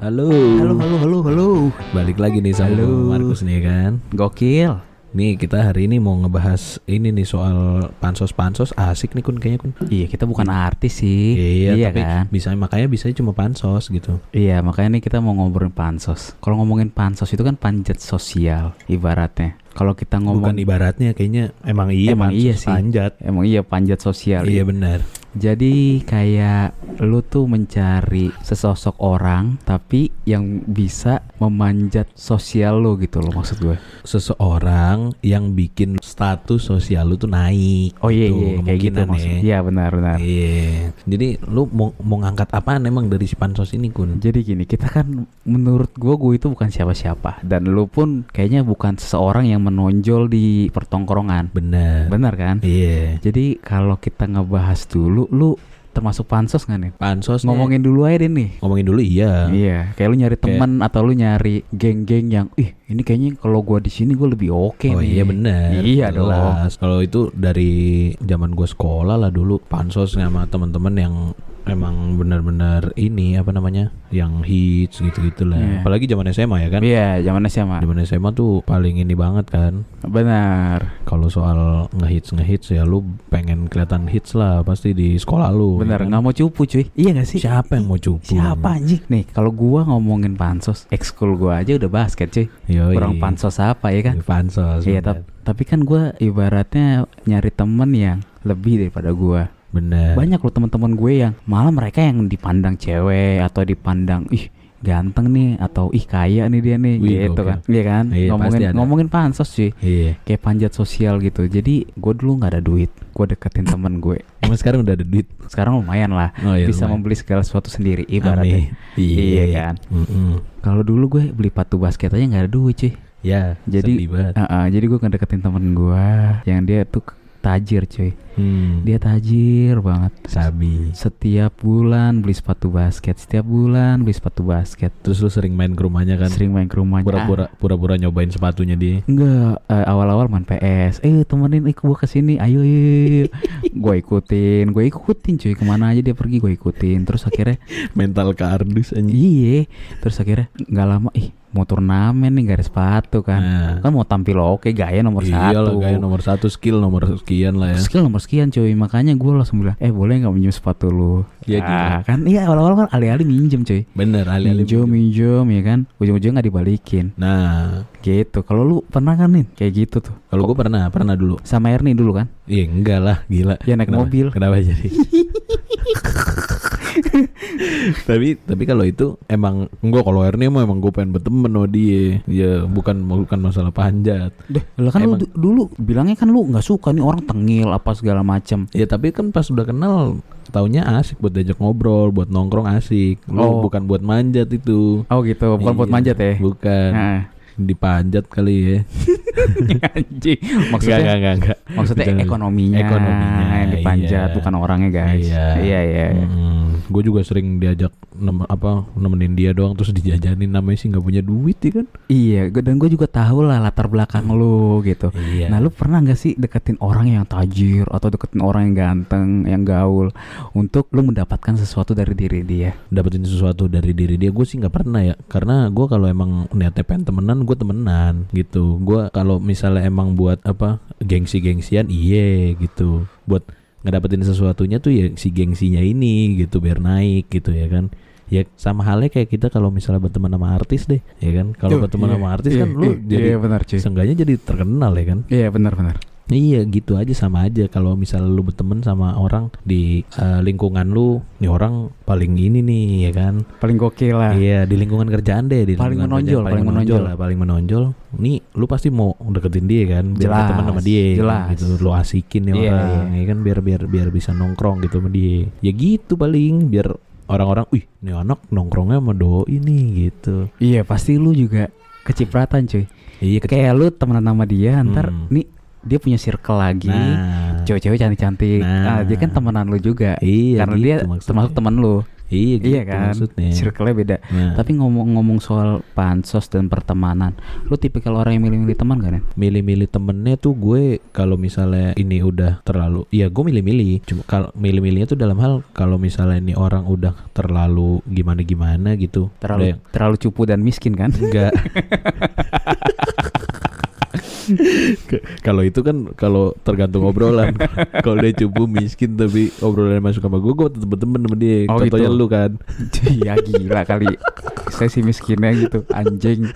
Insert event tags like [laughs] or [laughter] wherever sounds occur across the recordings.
Halo. Halo, halo, halo, halo. Balik lagi nih sama Halo. Markus nih kan. Gokil. Nih kita hari ini mau ngebahas ini nih soal pansos-pansos asik nih kun kayaknya kun. Iya, kita bukan artis sih. Iya, tapi kan? bisa makanya bisa cuma pansos gitu. Iya, makanya nih kita mau ngobrolin pansos. Kalau ngomongin pansos itu kan panjat sosial ibaratnya. Kalau kita ngomong Bukan ibaratnya kayaknya emang iya Emang pansos iya sih. panjat. emang iya panjat sosial. Iya benar. Jadi kayak lu tuh mencari sesosok orang tapi yang bisa memanjat sosial lu gitu loh maksud gue. Seseorang yang bikin status sosial lu tuh naik. Oh iya gitu, iya kayak gitu kemungkinan maksudnya. ya. Iya benar benar. Iya. Jadi lu mau mau ngangkat apaan emang dari si pansos ini kun? Jadi gini, kita kan menurut gue gue itu bukan siapa-siapa dan lu pun kayaknya bukan seseorang yang menonjol di pertongkrongan. Bener. Benar kan? Iya. Jadi kalau kita ngebahas dulu, lu termasuk pansos nggak nih? Pansos Ngomongin dulu aja deh nih. ngomongin dulu iya. Iya, kayak lu nyari Kayak- teman atau lu nyari geng-geng yang, ih ini kayaknya kalau gua di sini gua lebih oke Oh nih. iya bener Iya dong. Jelas. Kalau itu dari zaman gue sekolah lah dulu pansos sama teman-teman yang emang benar-benar ini apa namanya yang hits gitu-gitu lah. Iya. Apalagi zaman SMA ya kan. Iya, zaman SMA. Zaman SMA tuh paling ini banget kan. Benar. Kalau soal ngehits ngehits ya lu pengen kelihatan hits lah pasti di sekolah lu. Benar, ya kan? nggak mau cupu cuy. Iya gak sih? Siapa yang mau cupu? Siapa anjing? Nih, kalau gua ngomongin pansos, ekskul gua aja udah basket cuy. Yoi. Kurang pansos apa ya kan? Pansos. Iya, tapi kan gua ibaratnya nyari temen yang lebih daripada gua. Bener. Banyak loh teman-teman gue yang malah mereka yang dipandang cewek atau dipandang ih ganteng nih atau ih kaya nih dia nih Wih, gitu gokil. kan. Iya kan? Iya, ngomongin ngomongin pansos sih. Iya. Kayak panjat sosial gitu. Jadi gue dulu nggak ada duit. Gue deketin [laughs] temen gue. Emang sekarang udah ada duit. Sekarang lumayan lah. Oh iya. bisa lumayan. membeli segala sesuatu sendiri ibaratnya. Amin. Iya. Iya kan? Mm-mm. Kalau dulu gue beli sepatu basket aja nggak ada duit cuy. Ya, Jadi-. Ah, ah, jadi gue ngedeketin temen gue yang dia tuh tajir cuy. Hmm. Dia tajir banget. sabi. Setiap bulan beli sepatu basket, setiap bulan beli sepatu basket. Terus lu sering main ke rumahnya kan? Sering main ke rumahnya. Pura-pura pura-pura nyobain sepatunya dia. Enggak, eh, awal-awal main PS. Eh, temenin ik gua ke sini. Ayo, yuk. [laughs] gue ikutin, gue ikutin cuy. Ke mana aja dia pergi gue ikutin. Terus akhirnya, [laughs] Mental kardus anjing. iye. Terus akhirnya nggak lama, ih mau turnamen nih ada sepatu kan. Nah. Kan mau tampil oke, gaya nomor Iya lah, satu. kayak nomor satu skill nomor sekian lah ya. Skill nomor sekian cuy Makanya gue langsung bilang Eh boleh gak minjem sepatu lu Iya, Ah, Kan iya awal-awal kan alih-alih minjem cuy Bener alih-alih. Minjem minjem ya kan Ujung-ujungnya gak dibalikin Nah, Gitu Kalau lu pernah kan nih Kayak gitu tuh kalau gue pernah, pernah dulu. Sama Ernie dulu kan Iya enggak lah, gila. Ya, naik Kenapa- mobil. Kenapa jadi? [laughs] tapi tapi kalau itu emang enggak kalau Ernie mah emang gue pengen berteman sama dia. Ya bukan bukan masalah panjat. Deh lah kan lu Emang. du- dulu Bilangnya kan lu gak suka nih orang tengil Apa segala macam Ya tapi kan pas udah kenal taunya asik buat diajak ngobrol, buat nongkrong asik. Lu Oh. bukan buat manjat itu. Oh gitu Bukan buat Iya, manjat ya Bukan. Nah, Dipanjat kali ya. [laughs] Anjing Maksudnya Enggak, enggak, enggak. Maksudnya Bercanda. ekonominya, Ekonominya, yang dipanjat iya. bukan orangnya guys. Iya. iya, iya. iya. gue juga sering diajak nem apa nemenin dia doang terus dijajanin namanya sih nggak punya duit ya kan. Iya, dan gue juga tahu lah latar belakang lu gitu. Iya. Nah, lu pernah nggak sih deketin orang yang tajir atau deketin orang yang ganteng, yang gaul untuk lu mendapatkan sesuatu dari diri dia? dapetin sesuatu dari diri dia gue sih nggak pernah ya karena gue kalau emang niatnya pengen temenan gue temenan gitu. Gue kalau misalnya emang buat apa gengsi gengsian iye gitu. Buat ngedapetin sesuatunya tuh ya si gengsinya ini gitu biar naik gitu ya kan. Ya sama halnya kayak kita kalau misalnya berteman sama artis deh ya kan. Kalau berteman iya, sama artis iya, kan lu iya, jadi iya, benar cuy. seenggaknya jadi terkenal ya kan. Iya, benar-benar. Iya gitu aja sama aja kalau misalnya lu berteman sama orang di eh, lingkungan lu, nih orang paling ini nih ya kan. Paling gokil lah. Iya di lingkungan kerjaan deh di Paling lingkungan menonjol, kerjaan, paling menonjol. lah, paling menonjol. Nih lu pasti mau deketin dia kan, biar Jelas, teman sama dia, jelas. gitu. Lu asikin nih Iya, orang, ya kan biar biar biar bisa nongkrong gitu sama dia. Ya gitu paling biar orang-orang, wih nih anak nongkrongnya sama doi nih gitu. Iya, pasti lu juga kecipratan cuy. Iya Kayak lu temenan sama dia, ntar Hmm. nih dia punya circle lagi. Nah, Cewek-cewek cantik-cantik. Nah. Nah, dia kan temenan lu juga. iya Karena gitu dia maksudnya. termasuk teman lu. Iya gitu iya kan? maksudnya. Circle-nya beda. Nah, Tapi ngomong-ngomong soal pansos dan pertemanan, lu tipikal orang yang milih-milih teman kan? Nen? milih-milih temennya tuh gue kalau misalnya ini udah terlalu ya gue milih-milih cuma kalau milih-milihnya tuh dalam hal kalau misalnya ini orang udah terlalu gimana gimana gitu Udah Terlalu yang- terlalu cupu dan miskin kan? enggak [laughs] kalau itu kan kalau tergantung obrolan [laughs] kalau dia cupu miskin tapi obrolannya masuk sama gue gue tetep berteman sama dia Oh, contohnya gitu. lu kan [laughs] Iya gila kali. Saya sih miskinnya gitu, anjing.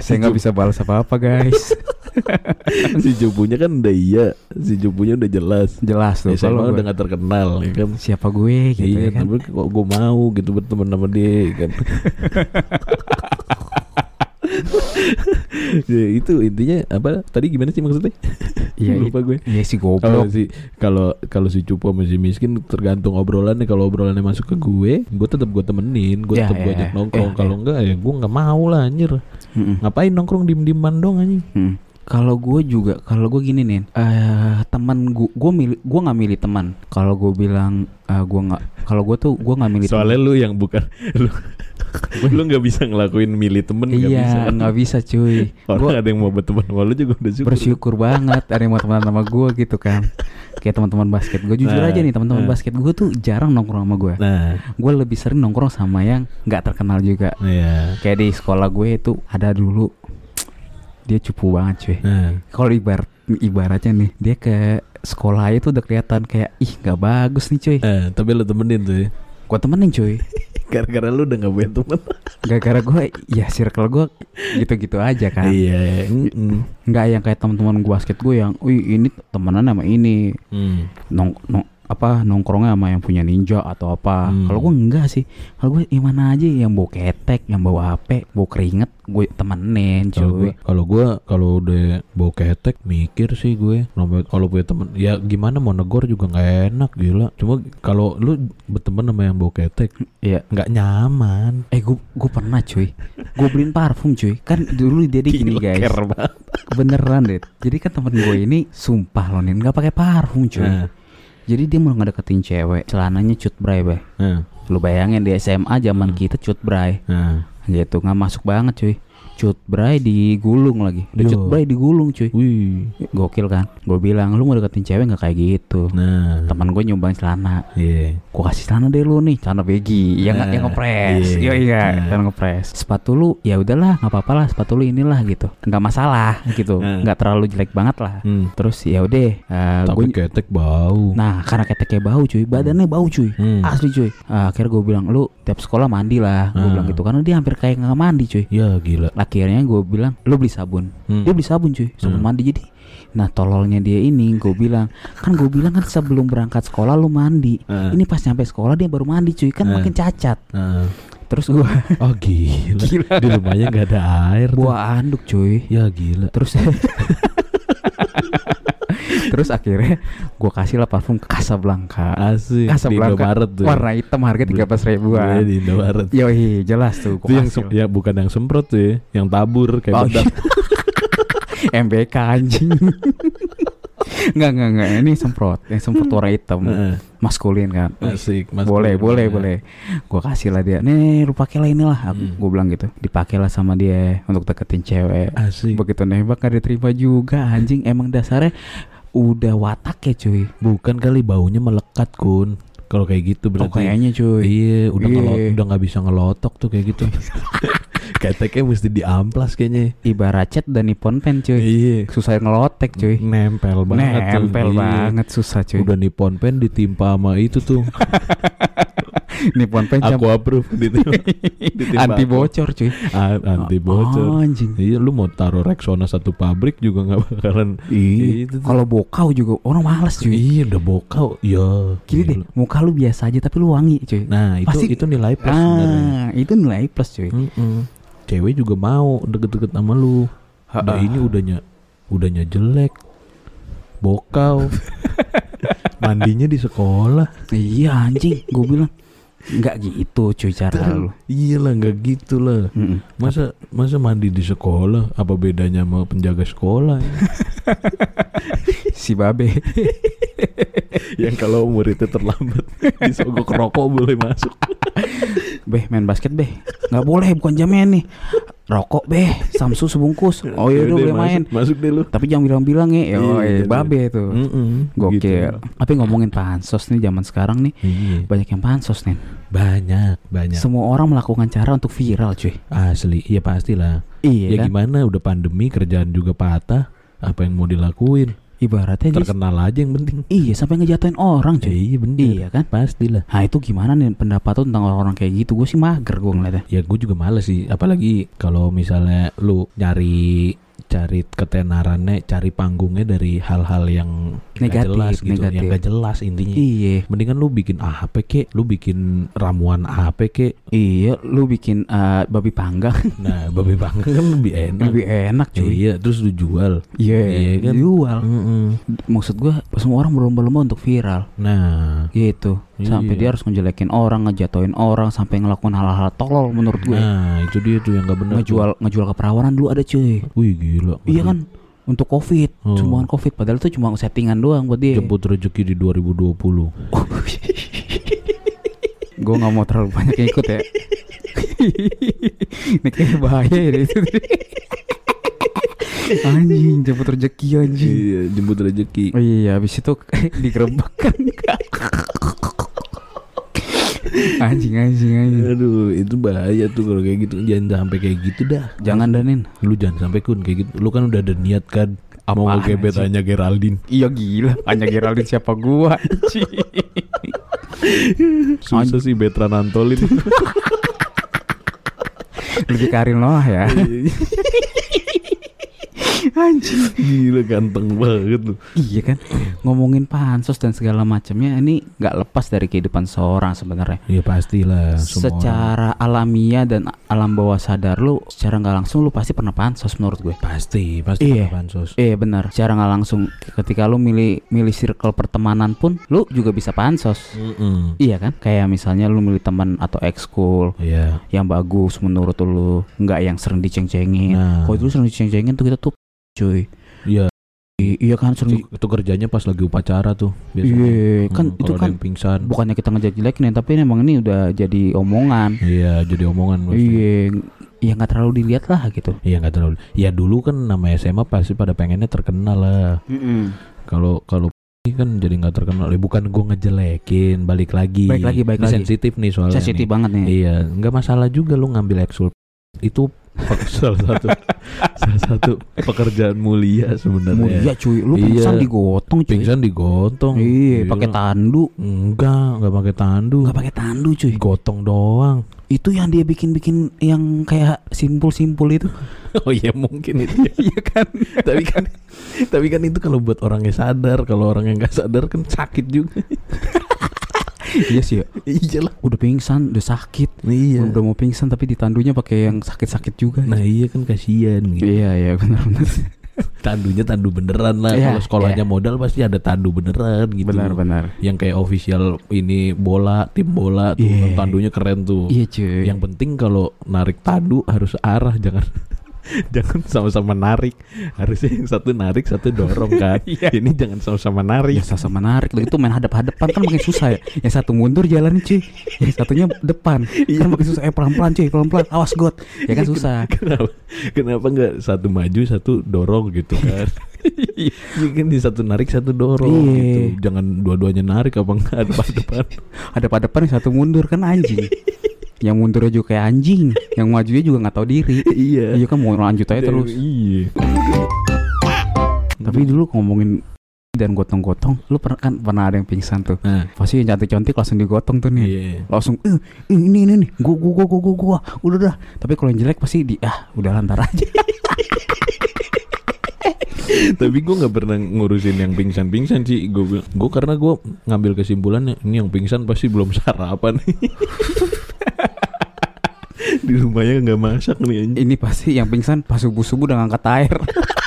Saya nggak bisa balas apa-apa guys. [laughs] si cupunya kan udah iya si cupunya udah jelas Jelas tuh. ya, saya udah gak terkenal ya kan siapa gue gitu iya, ya kan. tapi kok gue mau gitu berteman sama dia kan. [laughs] ya, itu intinya apa? Tadi gimana sih maksudnya? Iya, [laughs] [laughs] lupa gue. Iya si Kalau goblok. si kalau kalau si cupu sama si miskin tergantung obrolannya. Kalau obrolannya masuk ke gue, gue tetap gue temenin, gue Ya, tetap gue ya, ajak ya. nongkrong. Ya, Kalau ya. enggak ya gue nggak mau lah anjir. Mm-mm. Ngapain nongkrong diem-dieman dong anjing? Mm. Kalau gue juga, kalau gue gini nih, eh teman gue, gue milih, gue nggak milih teman. Kalau gue bilang, eh, gue nggak, kalau gue tuh gue nggak milih. Soalnya lu yang bukan [laughs] lu lu nggak bisa ngelakuin milih temen teman. nggak bisa. Iya, nggak bisa cuy. Orang Gue ada yang mau berteman sama lu juga udah syukur. bersyukur banget ada yang mau teman sama gue gitu kan. Kayak teman-teman basket. Gue jujur Nah, aja nih, teman-teman nah. basket gue tuh jarang nongkrong sama gue. Nah, Gue lebih sering nongkrong sama yang nggak terkenal juga. iya. Kayak di sekolah gue itu ada dulu dia cupu banget cuy. Nah, kalau ibarat ibaratnya nih dia ke sekolah itu udah kelihatan kayak ih nggak bagus nih cuy eh, tapi lu temenin tuh ya. gua temenin cuy [laughs] Gara-gara lu udah gak punya temen gara-gara gue ya circle gue gitu-gitu aja kan Iya mm-mm. nggak yang kayak teman-teman gue basket gue yang wih ini temenan sama ini Hmm. nong nong apa nongkrongnya sama yang punya ninja atau apa. Hmm. kalau gue enggak sih. Kalau gue gimana aja yang bawa ketek yang bawa hp bawa keringet gue temenin cuy. kalau gua kalau udah bau ketek mikir sih gue Kalau- punya temen ya gimana mau negor juga nggak enak gila. Cuma kalau lu berteman sama yang bau ketek iya. nggak nyaman. Eh gue gue pernah cuy. Gue beliin parfum cuy. Kan dulu dia gini guys. beneran deh jadi kan temen gue ini sumpah loh nih nggak pakai parfum cuy. Nah, jadi dia mau ngedeketin cewek celananya cut bray bay. Nah, lu bayangin di SMA zaman kita cut bray. Nah. gitu nggak masuk banget cuy cut bray digulung lagi udah cut bray digulung cuy Wih. gokil kan gue bilang lu mau deketin cewek nggak kayak gitu Nah, teman gue nyumbang celana iya. gue kasih celana deh lu nih celana begi yang Nah, yang ngepres iya. iya iya Nah. celana ngepres sepatu lu ya udahlah nggak apa-apa lah sepatu lu inilah gitu nggak masalah gitu Nah. nggak terlalu jelek banget lah Hmm. terus ya udah eh, Tapi gue ketek bau. nah karena keteknya bau cuy badannya bau cuy Hmm. asli cuy Ah, akhirnya gue bilang lu tiap sekolah mandi lah gue Ah. bilang gitu karena dia hampir kayak nggak mandi cuy Ya gila. Akhirnya gue bilang lu beli sabun Hmm. dia beli sabun cuy sabun Hmm. mandi jadi nah tololnya dia ini gue bilang kan gue bilang kan sebelum berangkat sekolah lu mandi Ah. ini pas nyampe sekolah dia baru mandi cuy kan Ah. makin cacat Nah. terus gue [laughs] Oh gila. Gila. Di rumahnya nggak ada air. tuh. buah anduk cuy Ya gila. terus [laughs] terus akhirnya gue kasih lah parfum ke Casablanca Asik. Di Casablanca Indomaret tuh. warna hitam harga tiga belas ribuan di Indomaret. Yoi jelas tuh Itu yang ya bukan yang semprot tuh ya, yang tabur kayak Oh, bedak. [laughs] MBK anjing Enggak enggak enggak ini semprot yang semprot warna hitam maskulin kan Asik, Mas. boleh boleh Nah. boleh gua kasih lah dia nih lu pakai lah inilah aku Hmm. gua bilang gitu dipakai lah sama dia untuk deketin cewek Asik. begitu nembak gak diterima juga anjing emang dasarnya udah watak ya cuy Bukan kali baunya melekat kun. Kalau kayak gitu oh berarti. kayaknya cuy Iya, udah Iya. ngelot, udah nggak bisa ngelotok tuh kayak gitu. [laughs] Keteknya mesti diamplas kayaknya. ibarat cat dan nippon pen cuy Iya. susah ngelotek cuy Nempel banget tuh. nempel Iya. banget susah cuy Udah nippon pen ditimpa sama itu tuh. [laughs] nippon pen Aku campur approve ditimpa anti aku. bocor cuy A- anti bocor. Oh, anjing Iya, lu mau taruh Rexona satu pabrik juga nggak bakalan. Iya. Kalau bokau juga orang males cuy. Iya, udah bokau. Iya. Gini deh, muka lu biasa aja tapi lu wangi cuy. Nah, itu Pasti- itu nilai plus sebenarnya. ah, itu nilai plus cuy. Cewek juga mau deket-deket sama lu. Udah ini udahnya udahnya jelek. Bokau. [laughs] Mandinya di sekolah. Iya anjing, gue bilang nggak gitu cuy cara lu. Iya lah nggak gitu lah. Mm-mm. Masa masa mandi di sekolah apa bedanya sama penjaga sekolah? ya? [laughs] Si babe. [laughs] [laughs] yang kalau muridnya terlambat [laughs] disogok rokok boleh masuk. [laughs] Beh main basket beh nggak boleh bukan jamnya nih rokok beh samsu sebungkus oh iya udah boleh masuk, main Masuk deh lu. tapi jangan bilang-bilang ya oh, Iya, babe tuh Mm-mm, gokil gitu. tapi ngomongin pansos nih zaman sekarang nih Iya. banyak yang pansos nih Banyak, banyak. semua orang melakukan cara untuk viral cuy Asli, iya pastilah. iya ya kan gimana udah pandemi kerjaan juga patah. Apa yang mau dilakuin? Ibaratnya dia Terkenal aja yang penting. iya sampai ngejatuhin orang cuy Iya bener. iya kan Pastilah. nah itu gimana nih pendapat lu tentang orang-orang kayak gitu gue sih mager gue ngeliatnya Ya gue juga males sih. Apalagi kalau misalnya lu nyari cari ketenarannya, cari panggungnya dari hal-hal yang Negatif, jelas gitu, yang negatif. gak jelas intinya. iya Mendingan lu bikin apa kek, lu bikin ramuan apa kek. iya lu bikin eh, babi panggang [laughs] Nah, babi panggang kan lebih enak. lebih enak cuy Iya, terus lu jual. iya Iya kan? jual Mm-mm. maksud gue semua orang berlomba-lomba untuk viral Nah, gitu sampai Iya. dia harus ngejelekin orang ngejatoin orang sampai ngelakuin hal-hal tolol menurut gue nah itu dia tuh yang gak benar. tuh. ngejual ngejual keperawanan dulu ada cuy Wih gila. iya kan untuk covid. Sembuhan covid padahal itu cuma settingan doang buat dia. Jemput rezeki di 2020. gue nggak mau terlalu banyak yang ikut ya. [laughs] Ini kayak bahaya ya [laughs] itu anjing jemput rezeki anjing. Iya, jemput rezeki. oh iya habis itu [laughs] digerebek kan anjing anjing anjing Aduh, itu bahaya tuh kalau kayak gitu. Jangan sampai kayak gitu dah. jangan danin Lu jangan sampai kun kayak gitu. Lu kan udah ada niat kan mau Apaan ngegebet sih? hanya Geraldine. Iya gila, hanya Geraldine siapa gua. [laughs] Susah sih Betran Antolin. Lebih Karin Noah ya. Anjing. Gila ganteng banget lu. Iya kan, ngomongin pansos dan segala macamnya ini nggak lepas dari kehidupan seorang sebenarnya. Ya pastilah semua orang. Secara alamiah dan alam bawah sadar lu, secara nggak langsung lu pasti pernah pansos menurut gue. pasti pasti Iya. pernah pansos. Eh benar, secara nggak langsung ketika lu milih milih circle pertemanan pun lu juga bisa pansos. Mm-mm. Iya kan? Kayak misalnya lu milih teman atau ekskul Iya. yang bagus menurut lu, nggak yang sering diceng-cengin. Nah. Kalau dulu sering diceng-cengin tuh kita tuh cuy. Iya. I- iya kan sering Itu, itu kerjanya pas lagi upacara tuh biasanya. Iya, kan Hmm, itu kalau ada kan pingsan. bukannya kita ngejek-jelekin tapi emang ini udah jadi omongan. Iya, jadi omongan. Iya, ya nggak terlalu dilihat lah gitu. Iya nggak terlalu. Ya dulu kan nama SMA pasti pada pengennya terkenal lah. Kalau kalau ini kan jadi nggak terkenal. Ya, bukan gue ngejelekin, balik lagi. Baik lagi, baik Ini lagi. sensitif nih soalnya. Sensitif nih. banget nih. Iya, nggak masalah juga lu ngambil eksul. Itu [laughs] salah satu salah satu pekerjaan mulia sebenarnya. Mulia cuy, lu Iya. pingsan digotong cuy. Pingsan digotong. Iya, pakai tandu. Enggak, enggak pakai tandu. Nggak pakai tandu cuy. Gotong doang. Itu yang dia bikin-bikin yang kayak simpul-simpul itu. [laughs] Oh iya mungkin itu. ya. [laughs] Iya kan? tapi kan tapi kan itu kalau buat orang yang sadar, kalau orang yang nggak sadar kan sakit juga. [laughs] iya sih ya. Iyalah. Udah pingsan, udah sakit. Iya. Udah mau pingsan tapi ditandunya pakai yang sakit-sakit juga. Nah iya kan kasihan gitu. Iya, iya benar-benar. [laughs] Tandunya tandu beneran lah. Iya, Kalau sekolahnya modal pasti ada tandu beneran gitu. Benar-benar. Yang kayak official ini bola, tim bola tuh Iya. tandunya keren tuh. Iya cuy. Yang penting kalau narik tandu harus arah jangan [laughs] jangan sama-sama narik. Harusnya yang satu narik, satu dorong [laughs] kan. Iya. Ini jangan sama-sama narik. Ya sama menarik Lah, Itu main hadap-hadapan kan makin susah ya Yang satu mundur jalannya cuy Yang satunya depan Kan makin susah Eh pelan-pelan cuy Pelan-pelan Awas got Ya kan susah [laughs] Kenapa? Kenapa nggak satu maju satu dorong gitu kan? Iya kan di satu narik satu dorong Iya. gitu. Jangan dua-duanya narik apa enggak depan-depan. Hadap-hadapan yang satu mundur kan anjing Yang mundurnya juga kayak anjing Yang majunya juga nggak tahu diri [laughs] iya. Iya kan mau lanjut aja terus Iya. Tapi dulu ngomongin dan gotong-gotong Lu pernah kan pernah ada yang pingsan tuh Nah, Pasti yang cantik-cantik langsung digotong tuh nih iya. langsung eh eh, ini ini nih gua gua gua gua gua, udah dah tapi kalau yang jelek pasti di ah udah lantar aja [laughs] Tapi gue nggak pernah ngurusin yang pingsan-pingsan sih. Gue gue karena gue ngambil kesimpulannya ini yang pingsan pasti belum sarapan. [laughs] di rumahnya nggak masak nih ini pasti yang pingsan pas subuh subuh udah ngangkat air [laughs]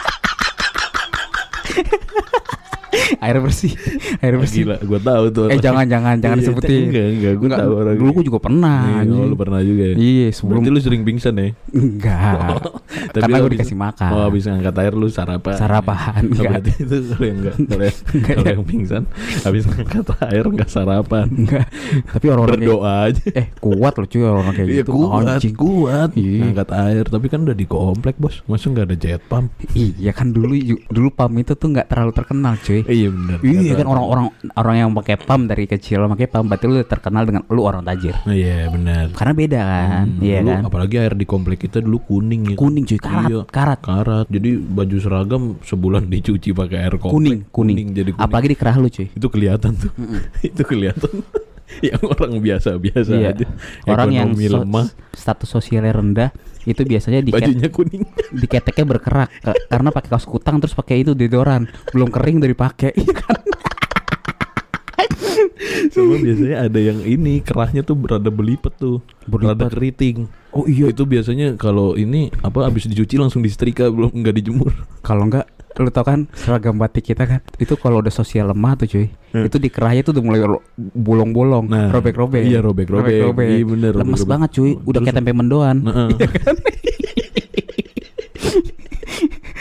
air bersih, [laughs] air bersih. Gila, gue tahu tuh. Eh jangan jangan jangan Iya, disebutin. Enggak, enggak, gue Enggak, tahu orang. dulu gue juga pernah. Iya, oh, lu pernah juga ya? Iya, sebelum Berarti lu sering pingsan ya? enggak. [laughs] Tapi Karena lu gue dikasih makan. Oh, habis ngangkat air lu sarapan. Sarapan, Oh, enggak. berarti itu kalau yang enggak, kalau yang, [laughs] Enggak, kalau ya. yang pingsan habis ngangkat air enggak sarapan. Enggak. Tapi kayak Berdoa aja. eh kuat loh cuy orang kayak Iya gitu. kuat, kuat. Iya. Ngangkat air, tapi kan udah di komplek bos. Masa nggak ada jet pump? Iya kan dulu dulu pam itu tuh nggak terlalu terkenal cuy. Eh, iya benar. Iya kan orang-orang orang yang pakai pam dari kecil pakai pam berarti lu terkenal dengan lu orang tajir. Iya benar. Karena beda kan, Hmm, iya dulu kan. Apalagi air di komplek kita dulu kuning ya. Kuning cuy, karat, Iya. karat. Karat. Jadi baju seragam sebulan [laughs] dicuci pakai air komplek. Kuning, kuning. jadi kuning. Apalagi di kerah lu cuy. itu kelihatan tuh. [laughs] itu kelihatan. [laughs] yang orang biasa-biasa Iya. aja. Orang yang Ekonomi so- lemah, status sosialnya rendah itu biasanya di bajunya kuning. diketeknya berkerak Ke- karena pakai kaos kutang terus pakai itu deodoran belum kering dari pakai Iya kan? Sama biasanya ada yang ini kerahnya tuh berada belipet tuh. Berada Berlipat. keriting. oh iya Itu biasanya kalau ini apa habis dicuci langsung disetrika belum nggak dijemur. kalau enggak lu tau kan seragam batik kita kan itu kalau udah sosial lemah tuh cuy Hmm. itu di kerahnya tuh udah mulai bolong-bolong Nah, robek-robek iya, robek-robek. Iya, bener, lemes robek-robek. banget cuy udah Terus- kayak tempe mendoan Nah,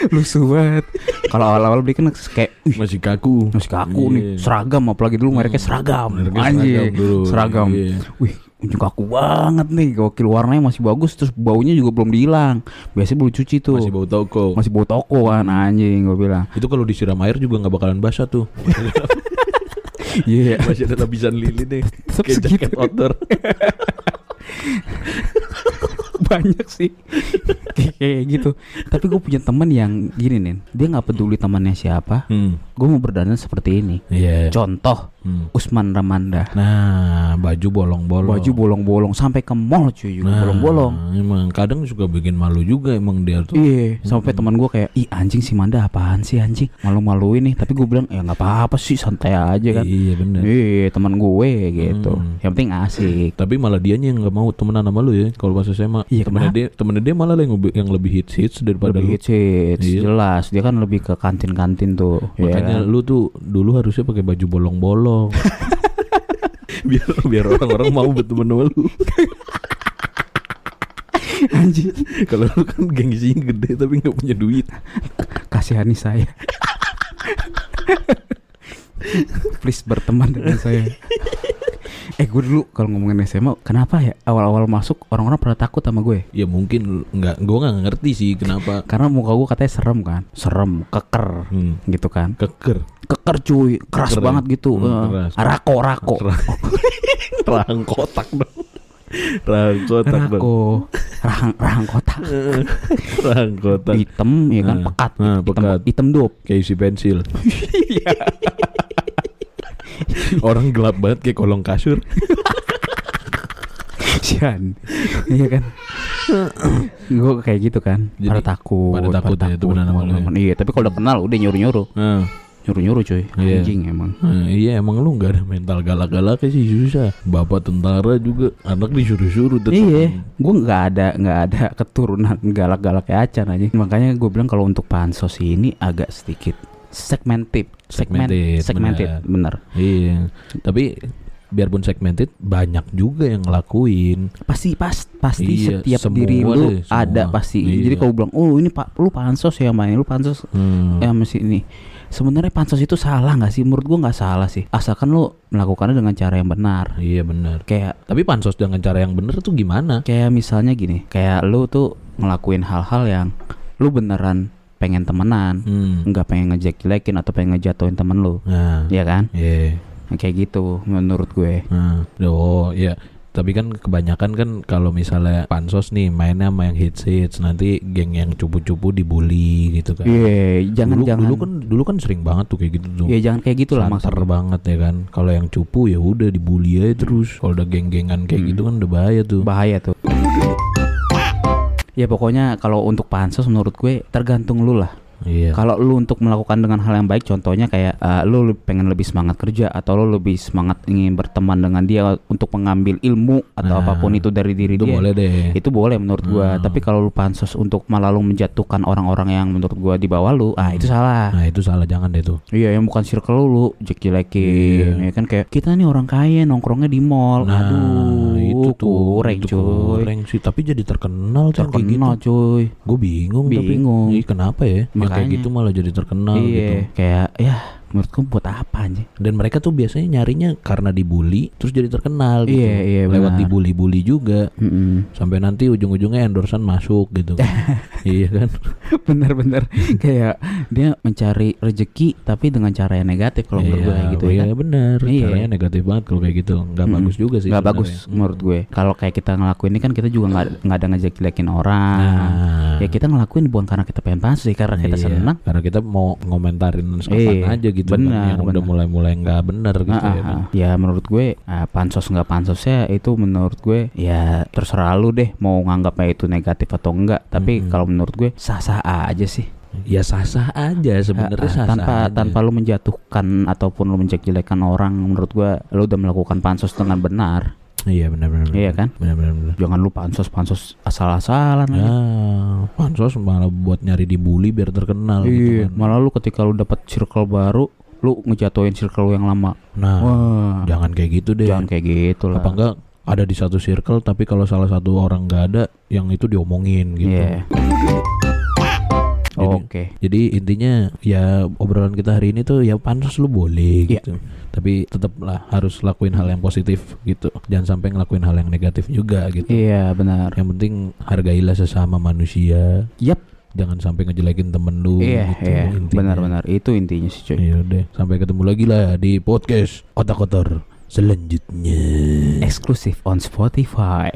lusuh [laughs] banget kalau awal-awal beli kan kayak Ih, masih kaku. masih kaku Iya. nih seragam apalagi dulu mereknya seragam Mereknya anjing seragam dulu, seragam iya. wih unjuk kaku banget nih gokil warnanya masih bagus terus baunya juga belum dihilang biasanya belum cuci tuh Masih bau toko. masih bau toko kan anjing gue bilang Itu kalau disiram air juga nggak bakalan basah tuh. [laughs] iya Masih ada lapisan lilin. Tetep Kayak jaket outdoor. [laughs] banyak sih kayak gitu tapi gue punya teman yang gini nih dia nggak peduli temannya siapa Hmm. gue mau berdandan seperti ini Iya. contoh Hmm. Usman Ramanda Nah, baju bolong-bolong. baju bolong-bolong sampai ke mall cuy juga Nah, bolong-bolong Emang kadang suka bikin malu juga emang dia tuh. Iya, sampai teman gue kayak, ih anjing si Manda apaan sih anjing, malu-maluin nih. Tapi gue bilang, ya nggak apa-apa sih, santai aja kan. Iya benar. Iya, teman gue gitu. Hmm. Yang penting asik. Tapi malah dianya yang nggak mau temenan sama lu ya kalau pas SMA. Iya, temennya kenapa? dia, temennya dia malah yang lebih, yang lebih hits hits daripada Lebih lu. hits, hits, Iya. jelas. Dia kan lebih ke kantin-kantin tuh. ya Makanya kan? lu tuh dulu harusnya pakai baju bolong-bolong. [laughs] biar biar orang-orang mau berteman sama lu. anjing, Kalau lu kan gengsinya gede tapi nggak punya duit. kasihani saya. [laughs] Please berteman dengan saya. Eh gue dulu kalau ngomongin SMA Kenapa ya awal-awal masuk Orang-orang pada takut sama gue Ya mungkin nggak, gue nggak ngerti sih kenapa. [laughs] Karena muka gue katanya serem kan Serem, keker Hmm. Gitu kan Keker. keker cuy keras Keker ya? banget gitu Hmm, keras. rako rako [laughs] Rahang kotak dong. Rahang kotak dong. rako rahang rahang kotak [laughs] Rahang kotak. hitam ya kan Nah, pekat nah, hitam pekat. hitam dop Kayak isi pensil. [laughs] Orang gelap banget kayak kolong kasur. [laughs] sian iya kan gue kayak gitu kan Jadi, pada takut pada takut ya, temenan sama lu ya? temen-temen. iya tapi kalau udah kenal udah nyuruh nyuruh Nah, nyuruh nyuruh cuy Iya. anjing emang nah, iya emang lu nggak ada mental galak-galak sih susah. Bapak tentara juga anak disuruh-suruh tetap. Iya, gue nggak ada nggak ada keturunan galak-galak kayak acan aja. Makanya gue bilang kalau untuk pansos ini agak sedikit segmented, segment, Segmented, segmented, bener. Iya. Tapi biarpun segmented banyak juga yang ngelakuin. Pasti pas pasti Iya, setiap diri lu deh, semua. ada pasti. Iya. Jadi kalau bilang, oh ini pak, lu pansos ya main, lu pansos Hmm. ya mesti ini. Sebenarnya pansos itu salah nggak sih? Menurut gue nggak salah sih. Asalkan lu melakukannya dengan cara yang benar. Iya benar. Kayak Tapi pansos dengan cara yang bener tuh gimana? kayak misalnya gini, kayak lu tuh ngelakuin hal-hal yang lu beneran pengen temenan, Hmm. nggak pengen ngejek-jelekin atau pengen ngejatuhin temen lu Nah. ya kan Iya. kayak gitu menurut gue Nah, oh ya. Tapi kan kebanyakan kan kalau misalnya pansos nih mainnya sama yang hits hits nanti geng yang cupu-cupu dibully gitu kan. iya jangan dulu, jangan dulu kan dulu kan sering banget tuh kayak gitu tuh. ya jangan kayak gitu lah maksudnya banget ya kan. Kalau yang cupu ya udah dibully aja terus. Kalau udah geng-gengan kayak Hmm. gitu kan udah bahaya tuh. bahaya tuh ya pokoknya kalau untuk pansos menurut gue tergantung lu lah Iya. Kalau lu untuk melakukan dengan hal yang baik, contohnya kayak eh, lu pengen lebih semangat kerja atau lu lebih semangat ingin berteman dengan dia untuk mengambil ilmu atau Nah, apa pun itu dari diri itu dia. boleh deh. Itu boleh menurut gua. Hmm. Tapi kalau lu pansos untuk malah lu menjatuhkan orang-orang yang menurut gua di bawah lu, ah itu salah. Nah itu salah jangan deh tuh. Iya, yang bukan circle lu, lu jelek-jelekin. Iya. Ya kan kayak kita nih orang kaya nongkrongnya di mall. Nah Aduh, itu tuh kurang itu cuy. kurang sih. Tapi jadi terkenal kayak Terkenal gitu. cuy. Gue bingung, Bingung. tapi Ih, kenapa ya? Kayak gitu malah jadi terkenal gitu. iya, kayak ya menurutku buat apa anjing? Dan mereka tuh biasanya nyarinya karena dibully terus jadi terkenal gitu. Iya, iya, Lewat benar. dibully-bully juga. Mm-mm. Sampai nanti ujung-ujungnya endorsan masuk gitu kan. [laughs] iya kan? Bener-bener kayak dia mencari rezeki tapi dengan cara yang negatif kalau menurut gue Iya, gitu iya ya. kan? bener. Iya. Caranya negatif banget kalau kayak gitu. Nggak Mm-mm. bagus juga sih. Nggak bagus menurut gue. Kalau kayak kita ngelakuin ini kan kita juga nggak nggak ada ngejek-jelekin orang. Nah, Ya kita ngelakuin bukan karena kita pengen sih, karena kita Iya, senang. Karena kita mau ngomentarin apa Iya, aja gitu benar, kan yang udah benar. mulai-mulai nggak bener gitu Ah, ya ah, kan. Ya menurut gue ah, pansos nggak pansosnya itu menurut gue ya terserah lu deh mau nganggapnya itu negatif atau enggak. Tapi Mm-mm. kalau menurut gue sah-sah aja sih. Ya sah-sah aja sebenarnya ah, sah-sah tanpa aja. tanpa lu menjatuhkan ataupun lu menjelek-jelekan orang menurut gue lu udah melakukan pansos dengan benar. Iya benar-benar. Iya kan? Benar-benar. benar. Jangan lu pansos-pansos asal-asalan Ya, aja. pansos malah buat nyari dibully biar terkenal gitu Iya, kan. malah lu ketika lu dapat circle baru, lu ngejatuhin circle lu yang lama. Nah, Wah, jangan kayak gitu deh. jangan kayak gitu lah. Apa enggak ada di satu circle tapi kalau salah satu orang nggak ada yang itu diomongin gitu. Iya. Jadi- Oke. Jadi intinya ya obrolan kita hari ini tuh ya pansos lu boleh Iya. gitu. Tapi tetaplah harus lakuin hal yang positif gitu. Jangan sampai ngelakuin hal yang negatif juga gitu. Iya, benar. Yang penting hargailah sesama manusia. Yap. Jangan sampai ngejelekin temen lu Iya, gitu. iya. Benar-benar itu intinya sih, cuy. Iya deh. Sampai ketemu lagi lah di podcast Otak Kotor selanjutnya. Eksklusif on Spotify.